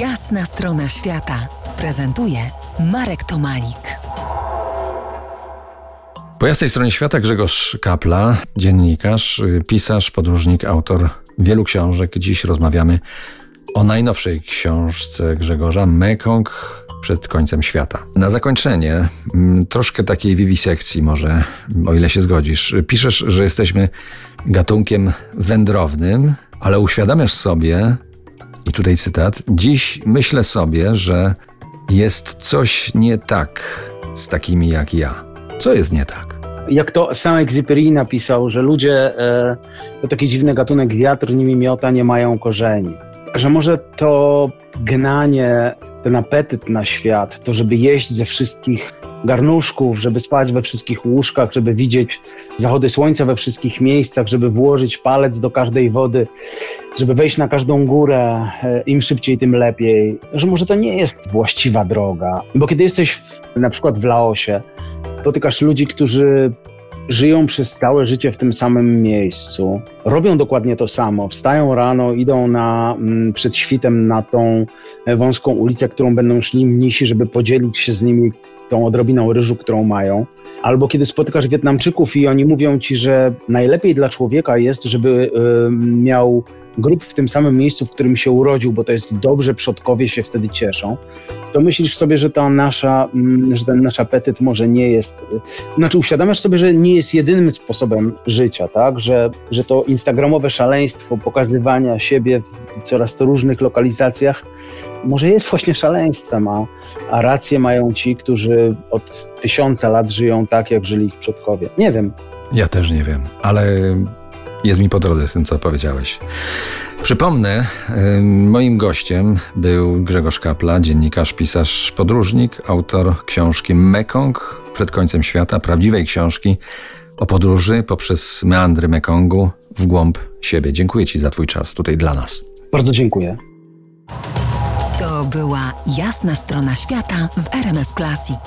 Jasna strona świata prezentuje Marek Tomalik. Po jasnej stronie świata Grzegorz Kapla, dziennikarz, pisarz, podróżnik, autor wielu książek. Dziś rozmawiamy o najnowszej książce Grzegorza Mekong przed końcem świata. Na zakończenie mm, troszkę takiej wiwisekcji może, o ile się zgodzisz. Piszesz, że jesteśmy gatunkiem wędrownym, ale uświadamiasz sobie, tutaj cytat, dziś myślę sobie, że jest coś nie tak z takimi jak ja. Co jest nie tak? Jak to sam Exupéry napisał, że ludzie e, to taki dziwny gatunek wiatr nimi miota, nie mają korzeni. Że może to gnanie, ten apetyt na świat, to żeby jeść ze wszystkich garnuszków, żeby spać we wszystkich łóżkach, żeby widzieć zachody słońca we wszystkich miejscach, żeby włożyć palec do każdej wody, żeby wejść na każdą górę, e, im szybciej, tym lepiej. Że może to nie jest właściwa droga. Bo kiedy jesteś w, na przykład w Laosie, spotykasz ludzi, którzy żyją przez całe życie w tym samym miejscu, robią dokładnie to samo, wstają rano, idą na, mm, przed świtem na tą e, wąską ulicę, którą będą szli mnisi, żeby podzielić się z nimi tą odrobiną ryżu, którą mają. Albo kiedy spotykasz Wietnamczyków i oni mówią ci, że najlepiej dla człowieka jest, żeby y, miał grup w tym samym miejscu, w którym się urodził, bo to jest dobrze, przodkowie się wtedy cieszą, to myślisz sobie, że ta nasza, mm, że ten nasz apetyt może nie jest, znaczy uświadamiasz sobie, że nie jest jedynym sposobem życia, tak, że, że to instagramowe szaleństwo pokazywania siebie coraz to różnych lokalizacjach może jest właśnie szaleństwem, a, a rację mają ci, którzy od tysiąca lat żyją tak, jak żyli ich przodkowie. Nie wiem. Ja też nie wiem, ale jest mi po drodze z tym, co powiedziałeś. Przypomnę, moim gościem był Grzegorz Kapla, dziennikarz, pisarz, podróżnik, autor książki Mekong przed końcem świata, prawdziwej książki o podróży poprzez meandry Mekongu w głąb siebie. Dziękuję Ci za Twój czas tutaj dla nas. Bardzo dziękuję. To była jasna strona świata w RMF Classic.